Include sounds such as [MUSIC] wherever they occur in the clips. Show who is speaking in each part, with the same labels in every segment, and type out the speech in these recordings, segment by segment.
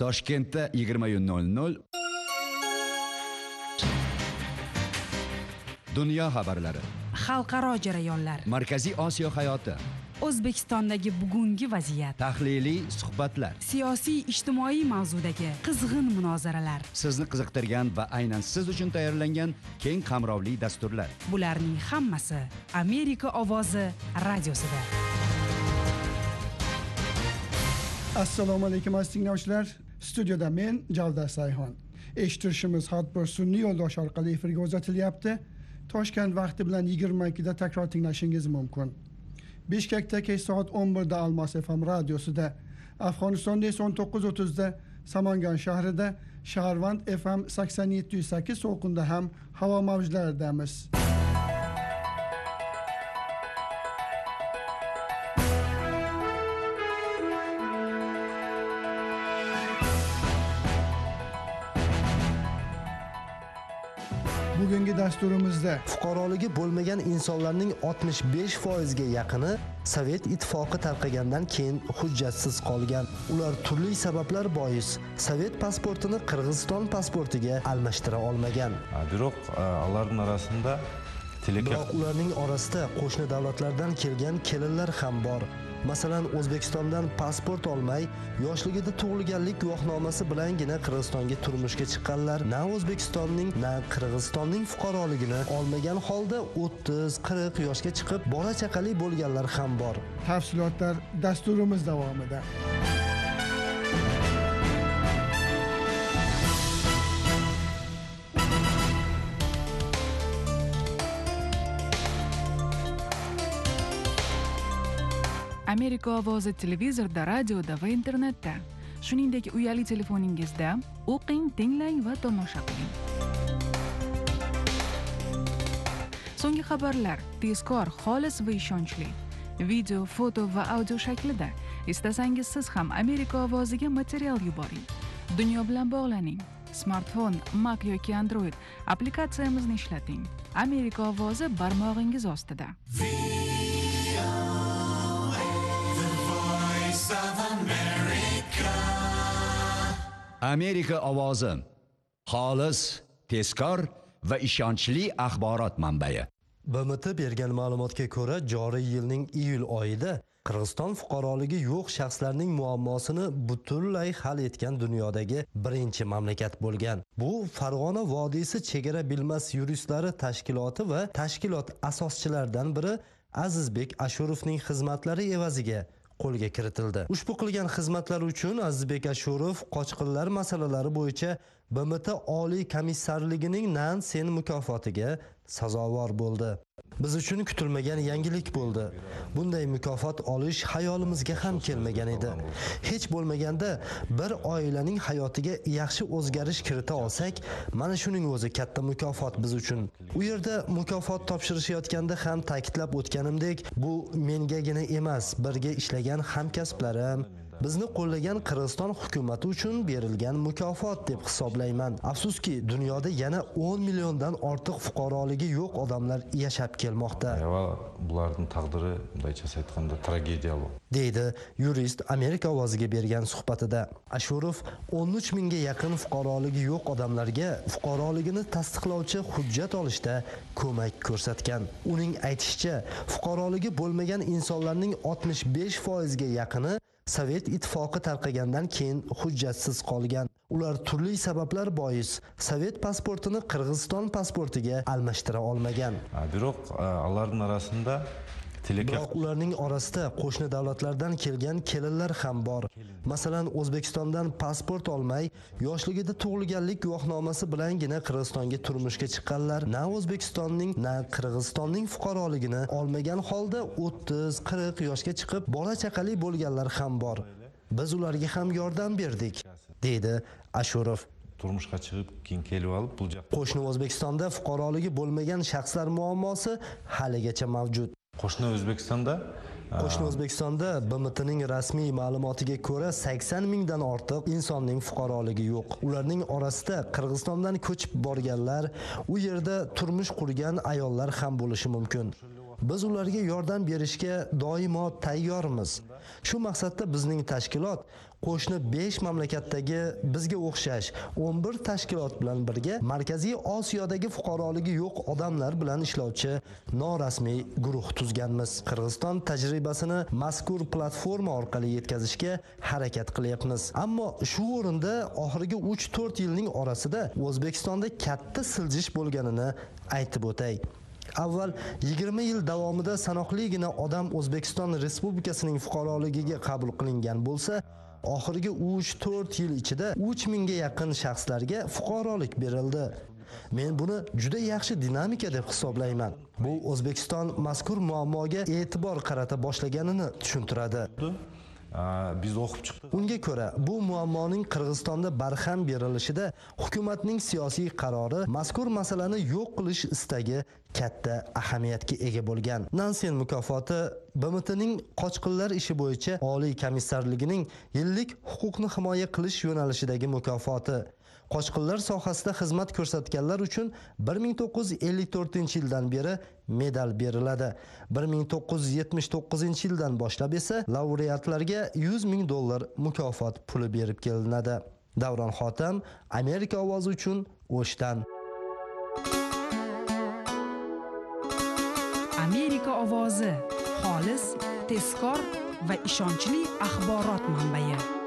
Speaker 1: toshkentda 20:00 dunyo xabarlari.
Speaker 2: Xalqaro jarayonlar.
Speaker 1: Markaziy osiyo hayoti.
Speaker 2: O'zbekistondagi bugungi vaziyat.
Speaker 1: Tahliliy suhbatlar.
Speaker 2: Siyosiy ijtimoiy mavzudagi qizg'in munozaralar.
Speaker 1: Sizni qiziqtirgan va aynan siz uchun tayyorlangan keng qamrovli dasturlar.
Speaker 2: Bularning hammasi amerika ovozi radiosida.
Speaker 3: Assalomu alaykum aziz tinglovchilar studiyada men javdar sayhon. Eshittirishimiz har bir sun'iy yo'ldosh orqali efirga uzatilyapti toshkent vaqti bilan yigirma ikkida takror tinglashingiz mumkin bishkekda kech soat o'n birda almos fm radiosida afg'onistonda esa o'n to'qqiz o'ttizda samangan shahrida shaharvand fm sakson yetti yuz sakkiz to'lqinda ham havo mavjlaridamiz bugungi dasturimizda.
Speaker 4: Fuqaroligi bo'lmagan insonlarning 65 foizga yaqini sovet ittifoqi tarqagandan keyin hujjatsiz qolgan. Ular turli sabablar bois sovet pasportini qirg'iziston pasportiga almashtira olmagan.
Speaker 5: А, алардын арасында тилекке
Speaker 4: biroq ularning orasida qo'shni davlatlardan kelgan kelinlar ham bor masalan o'zbekistondan pasport olmay yoshligida tug'ilganlik guvohnomasi bilangina qirg'izistonga turmushga chiqqanlar. Na o'zbekistonning na qirg'izistonning fuqaroligini olmagan holda 30-40 yoshga chiqib bola chaqali bo'lganlar ham bor.
Speaker 3: Tafsilotlar dasturimiz davomida
Speaker 6: amerika ovozi televizorda radioda va internetda. Shuningdek uyali telefoningizda o'qing tinglang va tomosha qiling. So'nggi xabarlar. Tezkor xolis va ishonchli. Video foto va audio shaklida. Istasangiz siz ham amerika ovoziga material yuboring. Dunyo bilan bog'laning. Smartfon mac yoki android. Applikatsiyamizni ishlating. Amerika ovozi barmog'ingiz ostida.
Speaker 1: Amerika ovozi xolis tezkor va ishonchli axborot manbai.
Speaker 4: Bmt bergan ma'lumotga ko'ra joriy yilning iyul oyida qirg'iziston fuqaroligi yo'q shaxslarning muammosini butunlay hal etgan dunyodagi birinchi mamlakat bo'lgan. Bu farg'ona vodiysi chegara bilmas yuristlari tashkiloti va tashkilot asoschilaridan biri azizbek ashurovning xizmatlari evaziga qo'lga kiritildi. Ushbu qilgan xizmatlari uchun azizbek ashurov qochqinlar masalalari bo'yicha bmt oliy komissarligining nan sen mukofotiga sazovor bo'ldi. Biz uchun kutilmagan yangilik bo'ldi. Bunday mukofot olish hayolimizga ham kelmagan edi. Hech bo'lmaganda bir oilaning hayotiga yaxshi o'zgarish kirita olsak mana shuning o'zi katta mukofot biz uchun. U yerda mukofot topshirishayotganda ham ta'kidlab o'tganimdek bu mengagina emas birga ishlagan hamkasblarim bizni qo'llagan qirg'iziston hukumati uchun berilgan mukofot deb hisoblayman. Afsuski dunyoda yana 10 milliondan ortiq fuqaroligi yo'q odamlar yashab kelmoqda.
Speaker 5: Аябай булардын тагдыры мындайча айтканда трагедиялуу
Speaker 4: deydi yurist amerika ovoziga bergan suhbatida. Ashurov 13 mingga yaqin fuqaroligi yo'q odamlarga fuqaroligini tasdiqlovchi hujjat olishda ko'mak ko'rsatgan. Uning aytishicha fuqaroligi bo'lmagan insonlarning 65 foizga yaqini sovet ittifoqi tarqagandan keyin hujjatsiz qolgan. Ular turli sabablar bois sovet pasportini qirg'iziston pasportiga almashtira olmagan.
Speaker 5: Biroq e, ularning orasida тилекке
Speaker 4: biroq ularning orasida qo'shni davlatlardan kelgan kelinlar ham bor. Masalan o'zbekistondan pasport olmay yoshligida tug'ilganlik guvohnomasi bilangina qirg'izistonga turmushga chiqqanlar. Na o'zbekistonning na qirg'izistonning fuqaroligini olmagan holda 30-40 yoshga chiqib bola chaqali bo'lganlar ham bor. Biz ularga ham yordam berdik deydi ashurov.
Speaker 5: Чыгып кийин келип алып бул жак
Speaker 4: qo'shni o'zbekistonda fuqaroligi bo'lmagan shaxslar muammosi haligacha mavjud
Speaker 5: өзбекстанда а,
Speaker 4: qo'shni o'zbekistonda bmtning rasmiy ma'lumotiga ko'ra 80 mingdan ortiq insonning fuqaroligi yo'q. Ularning orasida qirg'izistondan ko'chib borganlar u yerda turmush qurgan ayollar ham bo'lishi mumkin. Biz ularga yordam berishga doimo tayyormiz. Shu maqsadda bizning tashkilot qo'shni 5 mamlakatdagi bizga o'xshash 11 tashkilot bilan birga Markaziy Osiyodagi fuqaroligi yo'q odamlar bilan ishlovchi norasmiy guruh tuzganmiz. Qirg'iziston tajribasini mazkur platforma orqali yetkazishga harakat qilyapmiz. Ammo shu o'rinda oxirgi 3-4 yilning orasida O'zbekistonda katta siljish bo'lganini aytib o'tay. Avval 20 yil davomida sanoqligina odam O'zbekiston Respublikasining fuqaroligiga qabul qilingan bo'lsa, oxirgi 3-4 yil ichida 3000 ga yaqin shaxslarga fuqarolik berildi. Men buni juda yaxshi dinamika deb hisoblayman. Bu O'zbekiston mazkur muammoga e'tibor qarata boshlaganini tushuntiradi.
Speaker 5: Biz o'qib chiqdik
Speaker 4: Unga ko'ra, bu muammoning Qirg'izistonda barham berilishida hukumatning siyosiy qarori mazkur masalani yo'q qilish istagi katta ahamiyatga ega bo'lgan. Nansen mukofoti BMTning qochqinlar ishi bo'yicha Oliy komissarligining yillik huquqni himoya qilish yo'nalishidagi mukofoti. Qochqinlar sohasida xizmat ko'rsatganlar uchun 1954-yildan beri medal beriladi. 1979-yildan boshlab esa laureatlarga 100 ming dollar mukofot puli berib kelinadi. Davron Xotam, Amerika ovozi uchun O'shdan.
Speaker 2: amerika ovozi xolis tezkor va ishonchli axborot manbai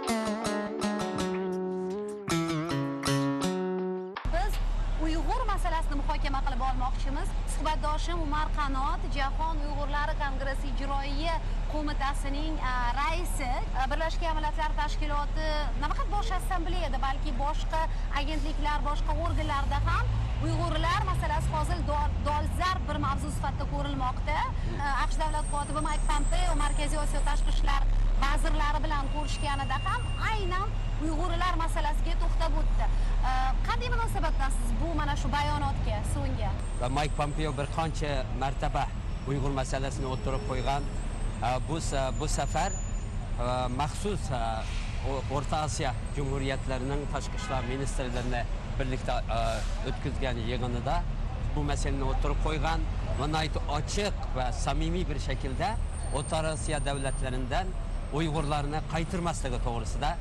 Speaker 7: masalasini muhokama qilib olmoqchimiz. Suhbatdoshim umar qanot jahon uyg'urlari kongressi ijroiya qo'mitasining raisi. Birlashgan millatlar tashkiloti nafaqat bosh assambleyada balki boshqa agentliklar boshqa organlarda ham uyg'urlar masalasi hozir dolzarb bir mavzu sifatida ko'rilmoqda. Aqsh davlat kotibi mayk pompeo markaziy osiyo tashqi ishlar vazirlari bilan ko'rishganida ham aynan uyg'urlar masalasiga to'xtab o'tdi. Qanday munosabatdasiz bu mana shu bayonotga so'nggi
Speaker 8: va mayk pompeo bir qancha martaba uyg'ur masalasini o'tirib qo'ygan. Bu bu safar maxsus o'rta osiyo jumhuriyatlarining tashqi ishlar ministrlarini birlikda o'tkazgan yig'inida bu masalani o'tirib qo'ygan va nihoyat ochiq va samimiy bir shaklda o'rta osiyo davlatlaridan uyg'urlarni qaytirmasligi to'g'risida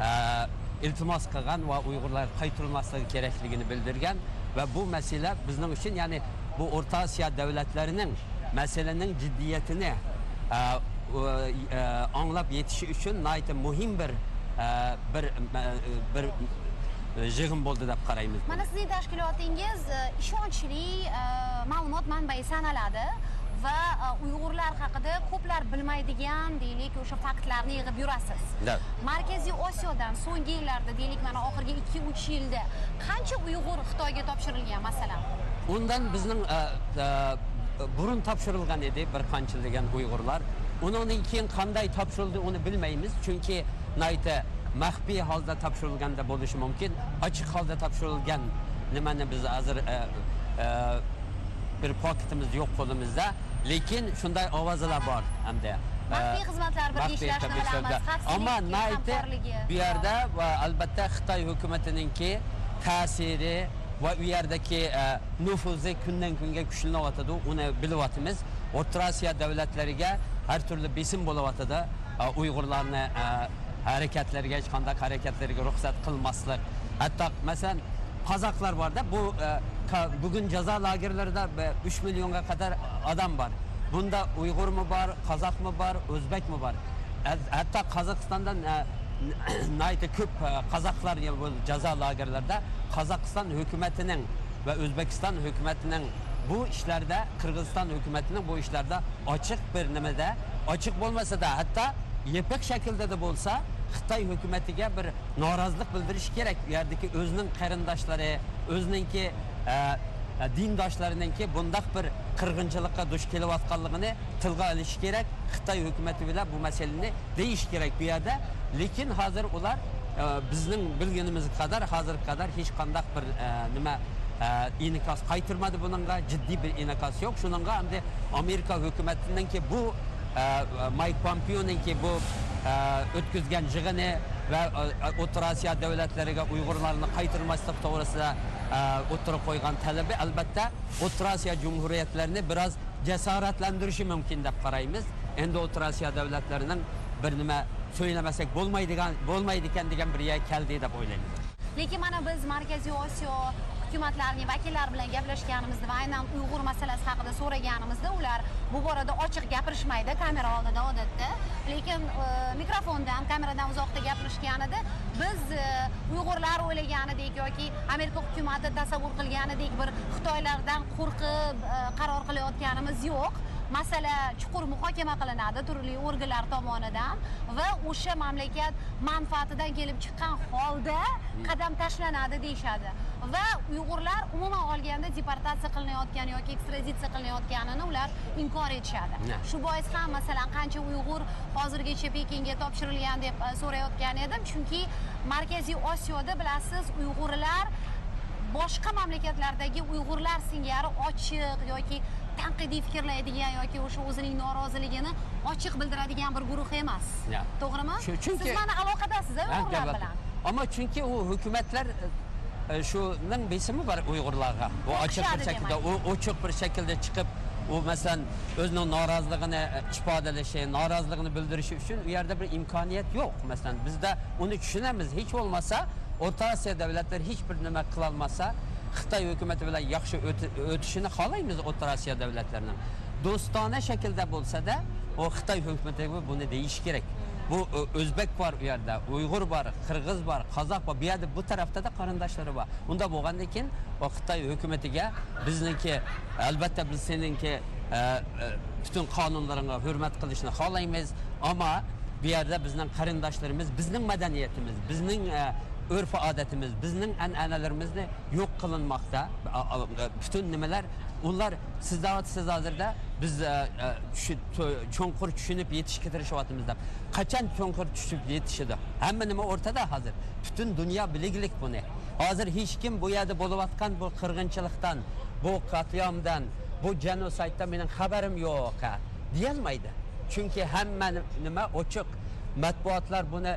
Speaker 8: Э, iltimos qilgan va uyg'urlar qaytarilmasligi kerakligini bildirgan va bu masala bizning uchun ya'ni bu o'rta osiyo davlatlarining masalaning jiddiyatini e, e, anglab yetishi uchun nihoyatda muhim bir e, bir bir yig'in bo'ldi deb qaraymiz.
Speaker 7: Mana sizning tashkilotingiz ishonchli ma'lumot manbai sanaladi va e, uyg'urlar haqida ko'plar bilmaydigan deylik o'sha faktlarni yig'ib yurasiz.
Speaker 8: Da.
Speaker 7: markaziy osiyodan so'nggi yillarda deylik mana oxirgi ikki uch yilda qancha uyg'ur xitoyga topshirilgan masalan?
Speaker 8: Undan bizning uh, uh, burun topshirilgan edi bir qanchallagan uyg'urlar. Undan keyin qanday topshirildi uni bilmaymiz. Chunki nihoyatda maxfiy holda topshirilganda bo'lishi mumkin. Ochiq holda topshirilgan nimani biz hozir bir paketimiz yo'q qo'limizda lekin shunday ovozlar bor hamda
Speaker 7: Maxfiy xizmatlar birga bilamiz, xavfsizlik,
Speaker 8: ammo
Speaker 7: hamkorligi.
Speaker 8: bu yerda va albatta xitoy hukumatiningki ta'siri va u yerdagi e, nufuzi kundan kunga kuchlanayotidi uni bilyapmiz. O'rta osiyo davlatlariga har turli besim bo'layotidi E, uyg'urlarni e, harakatlariga hech qanday harakatlarga ruxsat qilmaslik. Hatto masalan qozoqlar borda bu e, ka- bugun jazo lagerlarida e, uch millionga qadar odam bor bunda uyg'urmi bor qozoqmi bor o'zbekmi bor Hat- hatto qozog'istondan e, [COUGHS] nihoyatda ko'p e, qozoqlar ya bu jazo lagerlarida qozog'iston hukumatining va o'zbekiston hukumatining bu ishlarda qirg'iziston hukumatining bu ishlarda ochiq bir nimada ochiq bo'lmasada hatto yepiq shaklda bo'lsa xitoy hukumatiga bir norozilik bildirish kerak u yerdagi o'zining qarindoshlari o'zininki dindoshlariningki bundaq bir qirg'inchilikqa duch kelayotganligini tilga olish kerak xitoy hukumati bilan bu masalani deyish kerak bu yerda lekin hozir ular bizning bilganimiz qadar hozirga qadar hech qandaq bir nima inkas qaytirmadi buningga jiddiy bir inkas yo'q shuningga hamda amerika hukumatiningki bu mayk pompeoninki bu o'tkazgan yig'ini va o'rta osiyo davlatlariga uyg'urlarni qaytarmaslik to'g'risida o'tirib qo'ygan talabi albatta o'rta osiyo jumhuriyatlarini biroz jasoratlantirishi mumkin deb qaraymiz endi o'rta osiyo davlatlarining bir nima so'ylamasak bo'lmaydigan bo'lmaydi ekan degan bir yerga keldik deb o'ylayman
Speaker 7: lekin mana biz markaziy osiyo hukumatlarining vakillari bilan gaplashganimizda va aynan uyg'ur masalasi haqida so'raganimizda ular bu borada ochiq gapirishmaydi kamera oldida odatda. Lekin e, mikrofondan kameradan uzoqda gapirishganida biz e, uyg'urlar o'ylaganidek yoki amerika hukumati tasavvur qilganidek bir xitoylardan qo'rqib e, qaror qilayotganimiz yo'q. Masala chuqur muhokama qilinadi turli organlar tomonidan va o'sha mamlakat manfaatidan kelib chiqqan holda qadam tashlanadi deyishadi. Va uyg'urlar umuman olganda deportatsiya qilinayotgan yoki ekstraditsiya qilinayotganini ular inkor etishadi. Shu bois ham masalan qancha uyg'ur hozirgacha pekinga topshirilgan deb e, so'rayotgan edim. Chunki markaziy osiyoda bilasiz uyg'urlar boshqa mamlakatlardagi uyg'urlar singari ochiq yoki tanqidiy fikrlaydigan yoki o'sha o'zining noroziligini ochiq bildiradigan bir guruh emas. To'g'rimi?
Speaker 8: Chunki-
Speaker 7: siz mana aloqadasiz uyg'urlar bilan.
Speaker 8: Ammo chunki u hukumatlar e, shuning besimi bor uyg'urlarga. U ochiq bir shaklda u ochiq bir shaklda chiqib u masalan o'zining noroziligini e, ifodalashi noroziligini bildirishi uchun u yerda bir imkoniyat yo'q. Masalan bizda uni tushunamiz. Hech bo'lmasa o'rta osiyo davlatlari hech bir nima qilolmasa xitoy hukumati bilan yaxshi o'tishini xohlaymiz o'rta osiyo davlatlarining do'stona shaklda bo'lsada u xitoy hukumatiga buni deyishi kerak. Bu o'zbek bor u yerda uyg'ur bor qirg'iz bor qozoq bor bu yerda bu tarafda da qarindoshlari bor. Unda bo'lgandan keyin u xitoy hukumatiga bizniki albatta biz seninki e, e, butun qonunlaringga hurmat qilishni xohlaymiz. Ammo bu yerda bizning qarindoshlarimiz bizning madaniyatimiz bizning e, urf odatimiz bizning an'analarimizni yo'q qilinmoqda. Bütün butun nimalar ular siz siz hozirda biz e, e, shu cho'nqur tushunib yetishga tirishyapmiz deb. Qachon cho'nqur tushib yetishidi hamma nima o'rtada hozir. Butun dunyo biliglik buni. Hozir hech kim bu yerda bo'layotgan bu qirg'inchilikdan bu qatliyomdan bu genosayddan mening xabarim yo'q ha, deyolmaydi. Chunki hamma nima ochiq. Matbuotlar buni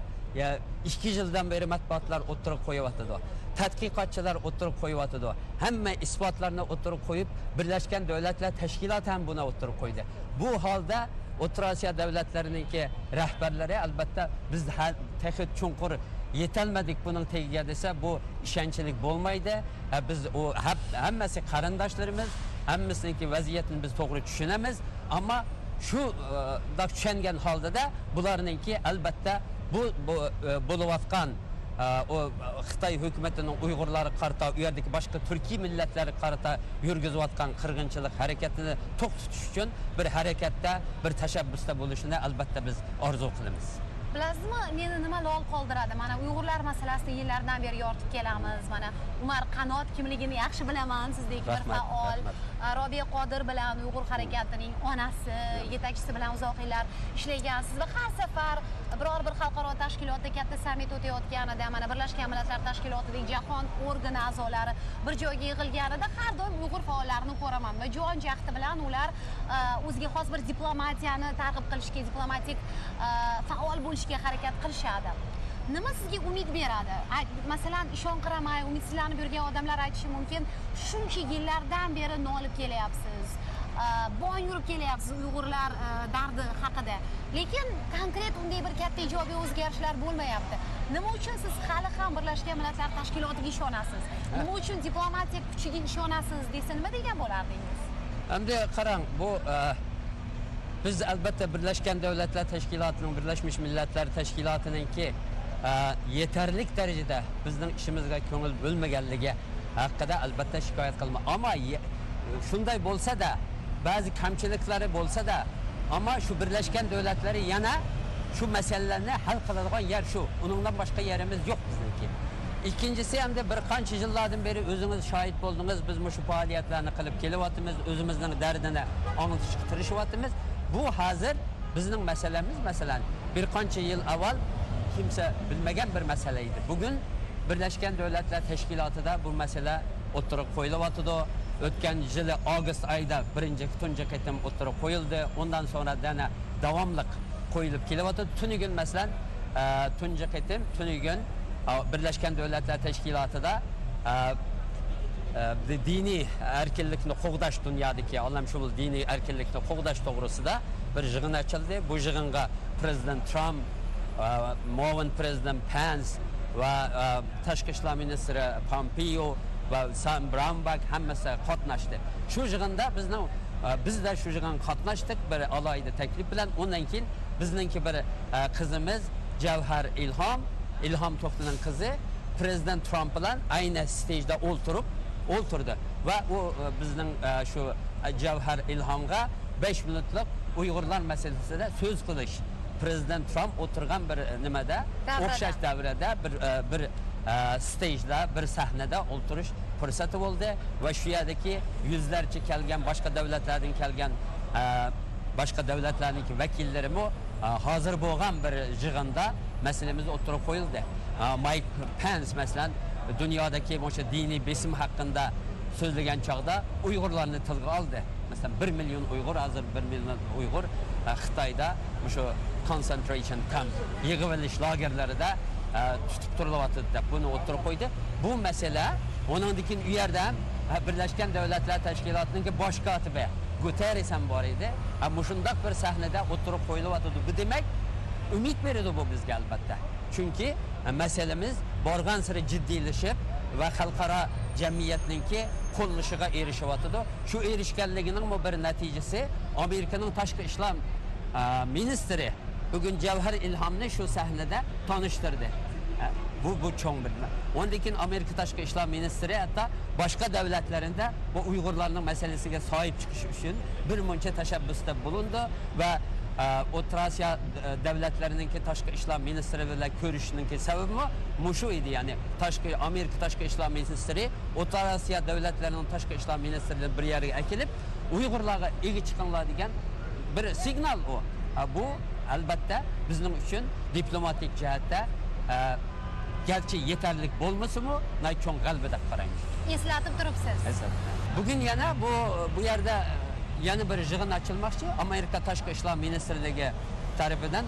Speaker 8: ikki yildan beri matbuotlar o'tirib qo'yyotidi tadqiqotchilar o'tirib qo'yyotidi hamma isbotlarni o'tirib qo'yib birlashgan davlatlar tashkiloti ham buni o'tirib qo'ydi. Bu holda o'rta osiyo davlatlarininki rahbarlari albatta biz ha- chunqur yetolmadik buning tagiga desa bu ishonchlik bo'lmaydi. Biz u hammasi qarindoshlarimiz hammasiniki vaziyatini biz to'g'ri tushunamiz. Ammo shu e, da tushungan holdada bularninki albatta bu, bu bo'layotgan xitoy hukumatining uyg'urlari qarata u yerdagi boshqa turkiy millatlarga qarata yurgizayotgan qirg'inchilik harakatini to'xtatish uchun bir harakatda bir tashabbusda bo'lishini albatta biz orzu qilamiz
Speaker 7: bilasizmi meni nima lol qoldiradi? Mana uyg'urlar masalasida yillardan beri yoritib kelamiz. Mana umar qanot kimligini yaxshi bilaman sizdek bir faol. robiya qodir bilan uyg'ur harakatining onasi yetakchisi bilan uzoq yillar ishlagansiz va har safar biror bir xalqaro tashkilotda katta sammit o'tayotganida mana birlashgan millatlar tashkilotidagi jahon organi a'zolari bir joyga yig'ilganida har doim uyg'ur faollarini ko'raman va jon jahdi bilan ular o'ziga xos bir diplomatiyani targ'ib qilishga diplomatik faol bo'lishga harakat qilishadi nima sizga umid beradi? Masalan ishonqiramay umidsizlanib yurgan odamlar aytishi mumkin shuncha yillardan beri nolib kelyapsiz. Bong yurib kelyapsiz uyg'urlar dardi haqida. Lekin konkret unday bir katta ijobiy o'zgarishlar bo'lmayapti. Nima uchun siz hali ham birlashgan millatlar tashkilotiga ishonasiz? Nima uchun diplomatik kuchiga ishonasiz desa nima degan bo'lardingiz?
Speaker 8: Endi qarang bu biz albatta birlashgan davlatlar tashkilotining birlashmish millatlar tashkilotininki e, yetarlik darajada bizning ishimizga ko'ngil bo'lmaganligi haqida albatta shikoyat qilma ammo shunday bo'lsa-da ba'zi kamchiliklari bo'lsa-da ammo shu birlashgan davlatlari yana shu masalalarni hal qiladigan yer shu uningdan boshqa yerimiz yo'q bizniki ikkinchisi hamda bir qancha yillardan beri o'zingiz shohid bo'ldingiz biz shu faoliyatlarni qilib kelyapmiz o'zimizning dardini anglashga tirishyapmiz bu hozir bizning masalamiz masalan bir qancha yil avval kimsa bilmagan bir masala edi. Bugun birlashgan davlatlar tashkilotida bu masala o'tirib qo'yilyotidi o'tgan yili avgust oyida birinchi tunji qatim o'tirib qo'yildi. Undan sonra yana davomliq qo'yilib kelyapti tunigun masalan e, tunji qatim tunigun e, birlashgan davlatlar tashkilotida e, e, e, diniy erkinlikni qo'g'dash dunyodagi olamshumul diniy erkinlikni qo'g'dash to'g'risida bir yig'in ochildi bu yig'inga prezident tramp va muovin prezident pens va e, tashqi ishlar ministri pompeo va sam braunbak hammasi qatnashdi. Shu yig'inda bizni e, bizda shu yig'in qatnashdik bir alohida taklif bilan. Undan keyin bizningki bir e, qizimiz javhar ilhom ilhom to'xtining qizi prezident tramp bilan ayni stejda o'ltirib o'ltirdi va u e, bizning e, shu e, javhar ilhomga besh minutlik uyg'urlar masalasida so'z qilish. Prezident tramp o'tirgan bir nimada? O'xshash davrada bir bir stejda bir sahnada o'ltirish fursati bo'ldi. Va shu yerdagi yuzlarcha kelgan boshqa davlatlardan kelgan boshqa davlatlarniki vakillarimi hozir bo'lgan bir yig'inda masalamiz o'tirib qo'yildi. Mayk pens masalan dunyodagi o'sha diniy besim haqida so'zlagan chog'da uyg'urlarni tilga oldi. Masalan bir million uyg'ur hozir bir million uyg'ur e, xitoyda o'sha concentration camp yig'ilish lagerlarida e, tutib turilyapti deb buni o'tirib qo'ydi. Bu masala undan keyin u yerda ham e, birlashgan davlatlar tashkilotining bosh kotibi guterres ham bor edi. Ha, mushundoq bir sahnada o'tirib qo'yilyapti. Bu demak umid beradi bu bizga albatta. Chunki masalamiz borgan sari jiddiylashib va xalqaro jamiyatninki qo'llashiga erishyotidi shu erishganligining bir natijasi amerikaning tashqi ishlar ministri bugun javhar ilhomni shu sahnada tanishtirdi. Bu bu cho'ng bir undan keyin amerika tashqi ishlar ministri hatto boshqa davlatlarida bu uyg'urlarning masalasiga sohib chiqish uchun bir muncha tashabbusda bulindi va o'rta osiyo davlatlarininki tashqi ishlar ministri bilan ko'rishishniki sababi mushu edi ya'ni tashqi amerika tashqi ishlar ministri o'rta osiyo davlatlarining tashqi ishlar ministrini bir yerga akilib uyg'urlarga ega chiqinglar degan bir signal u bu albatta bizning uchun diplomatik jihatda e, garchi yetarli bo'lmasimi cho'ng g'alaba deb qaraymiz
Speaker 7: eslatib turibsiz
Speaker 8: bugun yana bu bu yerda yana bir yig'in ochilmoqchi. Amerika tashqi ishlar ministrligi tarafidan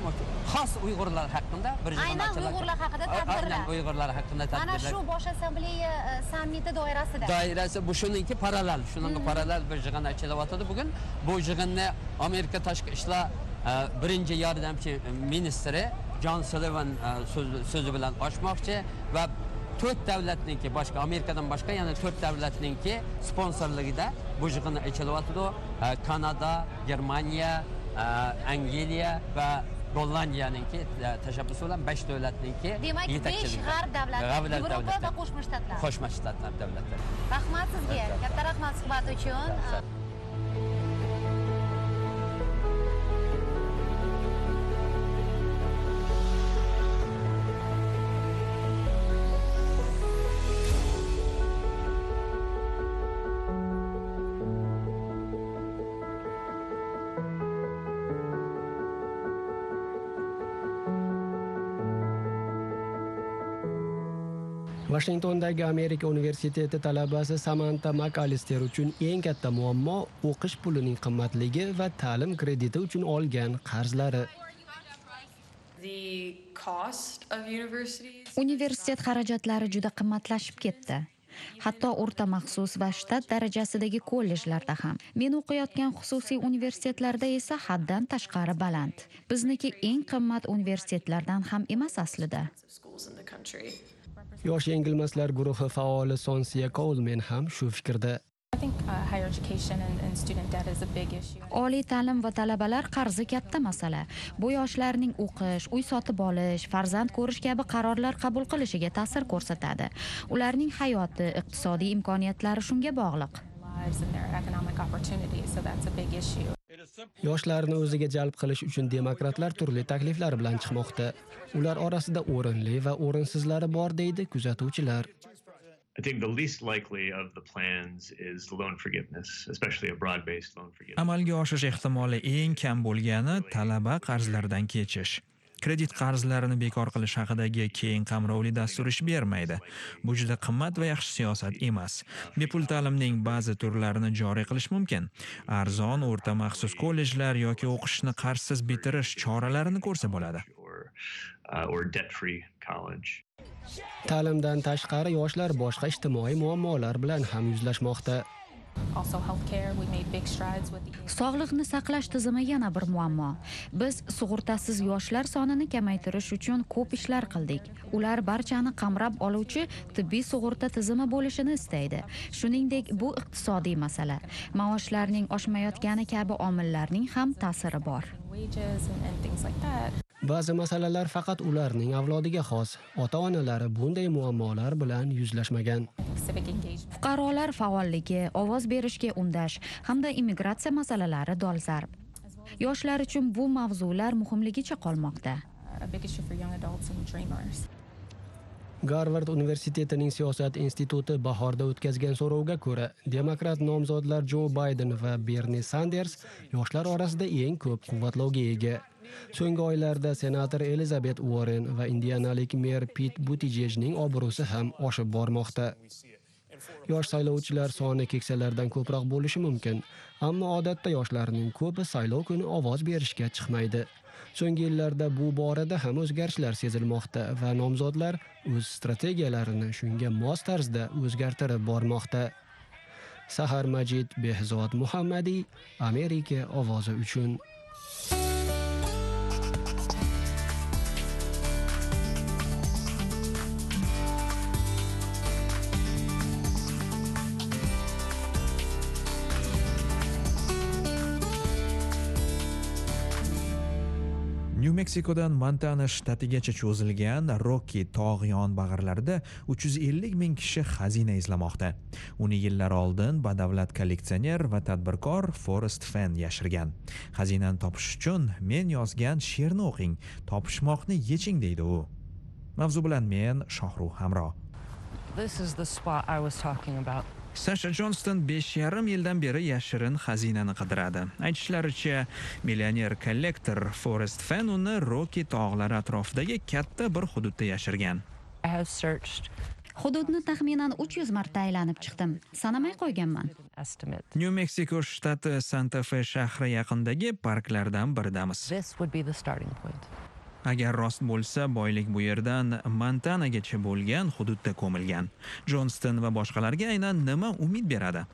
Speaker 8: xos uyg'urlar haqida bir yig'in
Speaker 7: Aynan. Uyg'urlar haqida tadbirlar.
Speaker 8: uyg'urlar haqida
Speaker 7: mana
Speaker 8: tadbirlar
Speaker 7: shu bosh assambleya e, sammiti doirasida.
Speaker 8: Doirasi bu shuningki parallel shunga parallel bir yig'in ochilyotidi bugun bu yig'inni amerika tashqi ishlar e, birinchi yordamchi ministri jon sullivan e, so'zi bilan ochmoqchi va to'rt davlatniki boshqa amerikadan boshqa yana to'rt davlatniki sponsorligida bu yig'in ochilyotidi E, kanada germaniya e, angliya va gollandiyaniki e, tashabbusi bilan besh davlatniki
Speaker 7: demak besh g'arb davlati
Speaker 8: G'arb
Speaker 7: yevropa va
Speaker 8: davlatlari.
Speaker 7: qo'shma shtatlar.
Speaker 8: Qo'shma shtatlar davlatlari
Speaker 7: rahmat sizga. Katta rahmat suhbat uchun
Speaker 9: Washingtondagi Amerika universiteti talabasi Samantha McAllister uchun eng katta muammo o'qish pulining qimmatligi va ta'lim krediti uchun olgan qarzlari.
Speaker 10: Universitet xarajatlari juda qimmatlashib ketdi. Hatto o'rta maxsus va shtat darajasidagi kollejlarda ham. Men o'qiyotgan xususiy universitetlarda esa haddan tashqari baland. Bizniki eng qimmat universitetlardan ham emas aslida.
Speaker 9: Yosh yengilmaslar guruhi faoli Sonsiya Coleman ham shu fikrda.
Speaker 11: Uh.
Speaker 10: Oliy ta'lim va talabalar qarzi katta masala. Bu yoshlarning o'qish, uy sotib olish, farzand ko'rish kabi qarorlar qabul qilishiga ta'sir ko'rsatadi. Ularning hayoti, iqtisodiy imkoniyatlari shunga bog'liq.
Speaker 9: Yoshlarni o'ziga jalb qilish uchun demokratlar turli takliflar bilan chiqmoqda. Ular orasida o'rinli va o'rinsizlari bor deydi kuzatuvchilar.
Speaker 12: I think the least likely of the plans is loan forgiveness, especially a broad-based loan forgiveness.
Speaker 13: Amalga oshirish ehtimoli eng kam bo'lgani talaba qarzlaridan kechish. Kredit qarzlarini bekor qilish haqidagi keng qamrovli dastur ish bermaydi. Bu juda qimmat va yaxshi siyosat emas. Bepul ta'limning ba'zi turlarini joriy qilish mumkin. Arzon o'rta maxsus kollejlar yoki o'qishni qarzsiz bitirish choralarini ko'rsa bo'ladi.
Speaker 12: Uh, or debt-free college.
Speaker 9: Ta'limdan tashqari yoshlar boshqa ijtimoiy muammolar bilan ham yuzlashmoqda.
Speaker 11: Also, healthcare, we made big strides with the
Speaker 10: Sog'liqni saqlash tizimi yana bir muammo. Biz sug'urtasiz yoshlar sonini kamaytirish uchun ko'p ishlar qildik. Ular barchani qamrab oluvchi tibbiy sug'urta tizimi bo'lishini istaydi. Shuningdek, bu iqtisodiy masala. Maoshlarning oshmayotgani kabi omillarning ham ta'siri bor.
Speaker 9: Ba'zi masalalar faqat ularning avlodiga xos. Ota-onalari bunday muammolar bilan yuzlashmagan.
Speaker 10: Fuqarolar faolligi, ovoz berishga undash hamda immigratsiya masalalari dolzarb. Yoshlar uchun bu mavzular muhimligicha qolmoqda.
Speaker 9: Garvard universitetining siyosat instituti bahorda o'tkazgan so'rovga ko'ra, demokrat nomzodlar Jo Bayden va Berni Sanders yoshlar orasida eng ko'p quvvatlovga ega. So'nggi oylarda senator Elizabet Warren va indianalik mer Pit Buttigiegning obro'si ham oshib bormoqda. Yosh saylovchilar soni keksalardan ko'proq bo'lishi mumkin, ammo odatda yoshlarning ko'pi saylov kuni ovoz berishga chiqmaydi. So'nggi yillarda bu borada ham o'zgarishlar sezilmoqda va nomzodlar o'z strategiyalarini shunga mos tarzda o'zgartirib bormoqda. Sahar Majid Behzod Muhammadiy Amerika ovozi uchun
Speaker 14: meksikodan montana shtatigacha cho'zilgan rokki tog' yonbag'irlarida 350 ming kishi xazina izlamoqda. Uni yillar oldin badavlat kolleksioner va tadbirkor forest fen yashirgan. Xazinani topish uchun men yozgan she'rni o'qing topishmoqni yeching deydi u. Mavzu bilan men shohruh hamro
Speaker 15: This is the spot I was talking about.
Speaker 14: Sasha jonston besh yarim yildan beri yashirin xazinani qidiradi aytishlaricha millioner kollektor forest fen uni rokki tog'lari atrofidagi katta bir hududda yashirgan
Speaker 10: Hududni taxminan 300 marta aylanib chiqdim. Sanamay qo'yganman.
Speaker 15: estimate.
Speaker 14: nyu meksiko shtati santa fe shahri yaqinidagi parklardan biridamiz Agar rost bo'lsa boylik bu yerdan montanagacha bo'lgan hududda ko'milgan jonston va boshqalarga aynan nima umid beradi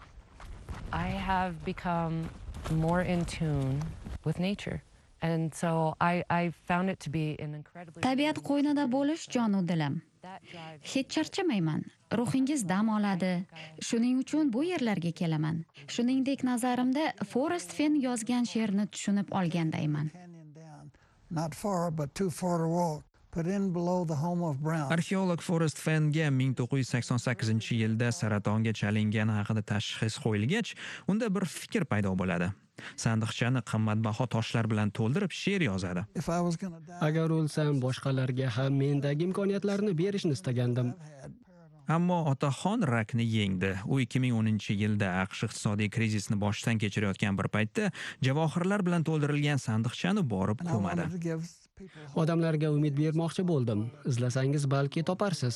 Speaker 15: I have become more in tune with nature. And so I, I found it to be an incredibly
Speaker 10: Tabiat qo'ynida bo'lish jonu dilim. Hech charchamayman. Ruhingiz dam oladi. Shuning uchun bu yerlarga kelaman. Shuningdek, nazarimda Forest Fen yozgan she'rni tushunib olgandayman.
Speaker 16: Not far, but too far to walk. Put in below the home of Brown.
Speaker 14: arxeolog forest fenga 1988 yilda saratonga chalingani haqida tashxis qo'yilgach unda bir fikr paydo bo'ladi sandiqchani qimmatbaho toshlar bilan to'ldirib she'r yozadi
Speaker 9: Agar o'lsam boshqalarga ham mendagi imkoniyatlarni berishni istagandim.
Speaker 14: Ammo otaxon rakni yengdi u 2010 yilda aqsh iqtisodiy krizisni boshdan kechirayotgan bir paytda javohirlar bilan to'ldirilgan sandiqchani borib ko'madi
Speaker 9: Odamlarga umid bermoqchi bo'ldim. Izlasangiz balki toparsiz.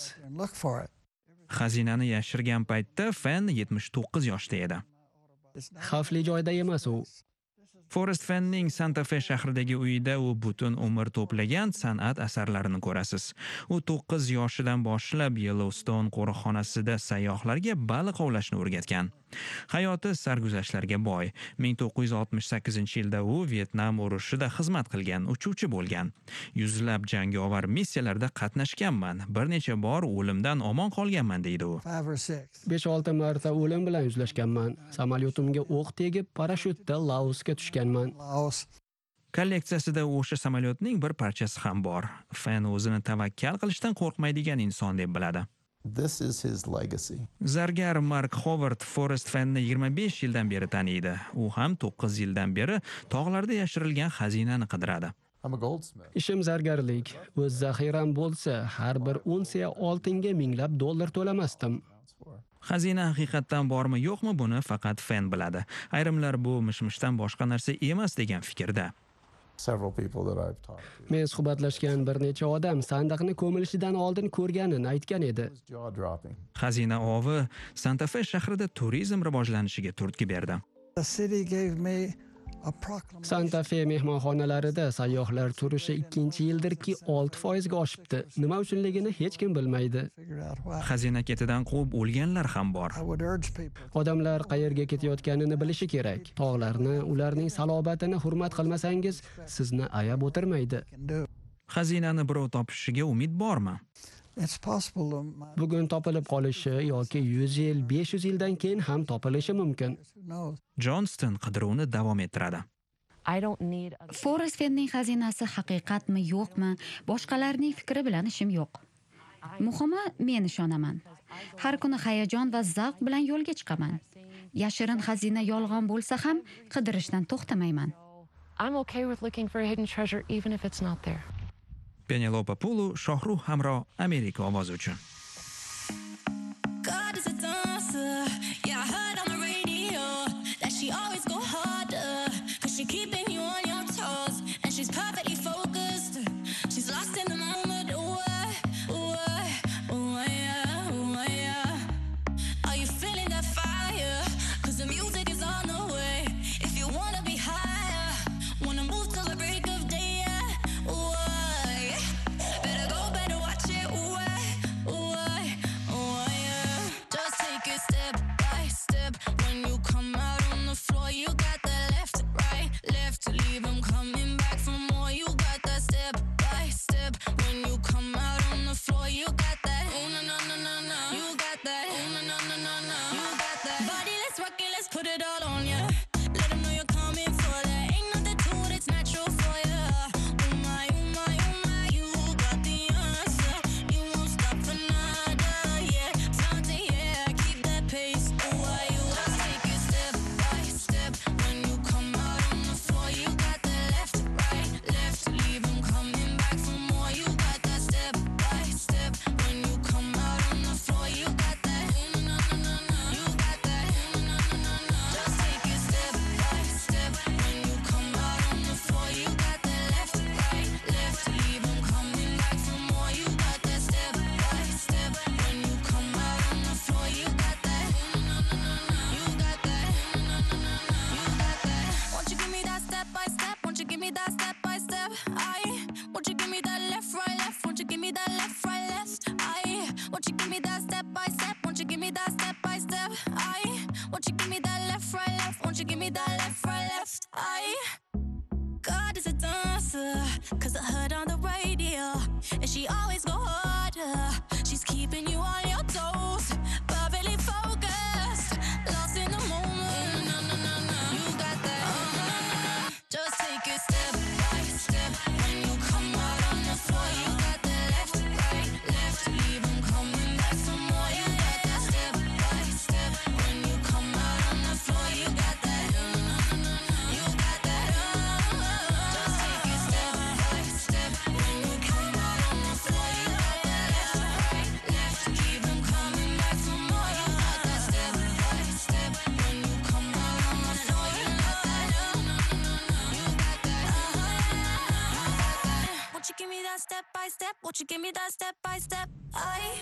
Speaker 14: xazinani yashirgan paytda fen 79 yoshda edi
Speaker 9: Xavfli joyda emas u.
Speaker 14: forest fenning santa fe shahridagi uyida u butun umr to'plagan san'at asarlarini ko'rasiz. U 9 yoshidan boshlab yellowstone qo'riqxonasida sayyohlarga baliq ovlashni o'rgatgan. Hayoti sarguzashtlarga boy 1968 yilda u vyetnam urushida xizmat qilgan uchuvchi bo'lgan yuzlab jangovar missiyalarda qatnashganman bir necha bor o'limdan omon qolganman deydi u
Speaker 16: Five or six.
Speaker 9: 5-6 marta o'lim bilan yuzlashganman. Samolyotimga o'q tegib, parashyutda Laosga tushganman.
Speaker 16: Laos.
Speaker 14: kolleksiyasida o'sha samolyotning bir parchasi ham bor fen o'zini tavakkal qilishdan qo'rqmaydigan inson deb biladi
Speaker 17: This is his legacy.
Speaker 14: zargar mark hovard forest fenni 25 yildan beri taniydi u ham 9 yildan beri tog'larda yashirilgan xazinani qidiradi
Speaker 17: I'm a goldsmith.
Speaker 9: Ishim zargarlik. O'z zaxiram bo'lsa, har bir unsiya oltinga minglab dollar to'lamasdim.
Speaker 14: xazina haqiqatdan bormi yo'qmi buni faqat fen biladi ayrimlar bu mishmishdan boshqa narsa emas degan fikrda
Speaker 9: Men suhbatlashgan bir necha odam sandiqni ko'milishidan oldin ko'rganini aytgan edi.
Speaker 14: Xazina ovi santa fe shahrida turizm rivojlanishiga turtki berdi
Speaker 9: Santa Fe mehmonxonalarida sayyohlar turishi 2 yildirki 6% ga oshibdi. Nima uchunligini hech kim bilmaydi.
Speaker 13: Xazina ketidan quvib o'lganlar ham bor.
Speaker 9: Odamlar qayerga ketayotganini bilishi kerak. Tog'larni, ularning salobatini hurmat qilmasangiz, sizni ayab o'tirmaydi.
Speaker 13: Xazinani birov topishiga umid bormi?
Speaker 9: bugun topilib qolishi yoki yuz yil besh yuz yildan keyin ham topilishi mumkin.
Speaker 13: Jonston qidiruvni davom ettiradi.
Speaker 10: Forestfendning xazinasi haqiqatmi yo'qmi? Boshqalarning fikri bilan ishim yo'q. Muhimi men ishonaman. Har kuni hayajon va zavq bilan yo'lga chiqaman. Yashirin xazina yolg'on bo'lsa ham qidirishdan to'xtamayman.
Speaker 15: I'm okay with looking for a hidden treasure even if it's not there.
Speaker 13: Penelope pulu shohruh hamro amerika ovozi uchun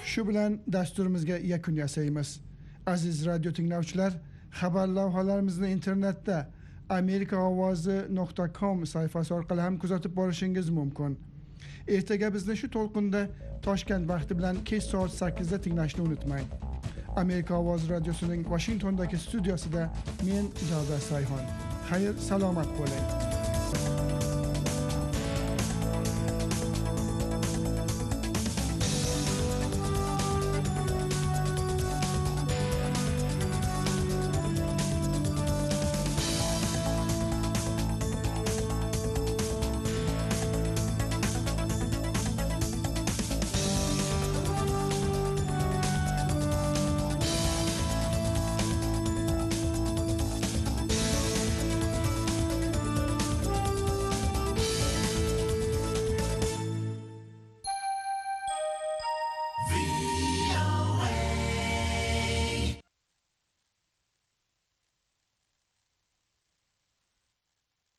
Speaker 3: shu bilan dasturimizga yakun yasaymiz. Aziz radio tinglovchilar xabar lavhalarimizni internetda amerika ovozi com sayfasi orqali ham kuzatib borishingiz mumkin. Ertaga bizni shu to'lqinda toshkent vaqti bilan kech soat sakkizda tinglashni unutmang. Amerika ovozi radiosining washingtondagi studiyasida men javdar sayhon. Xayr salomat bo'ling.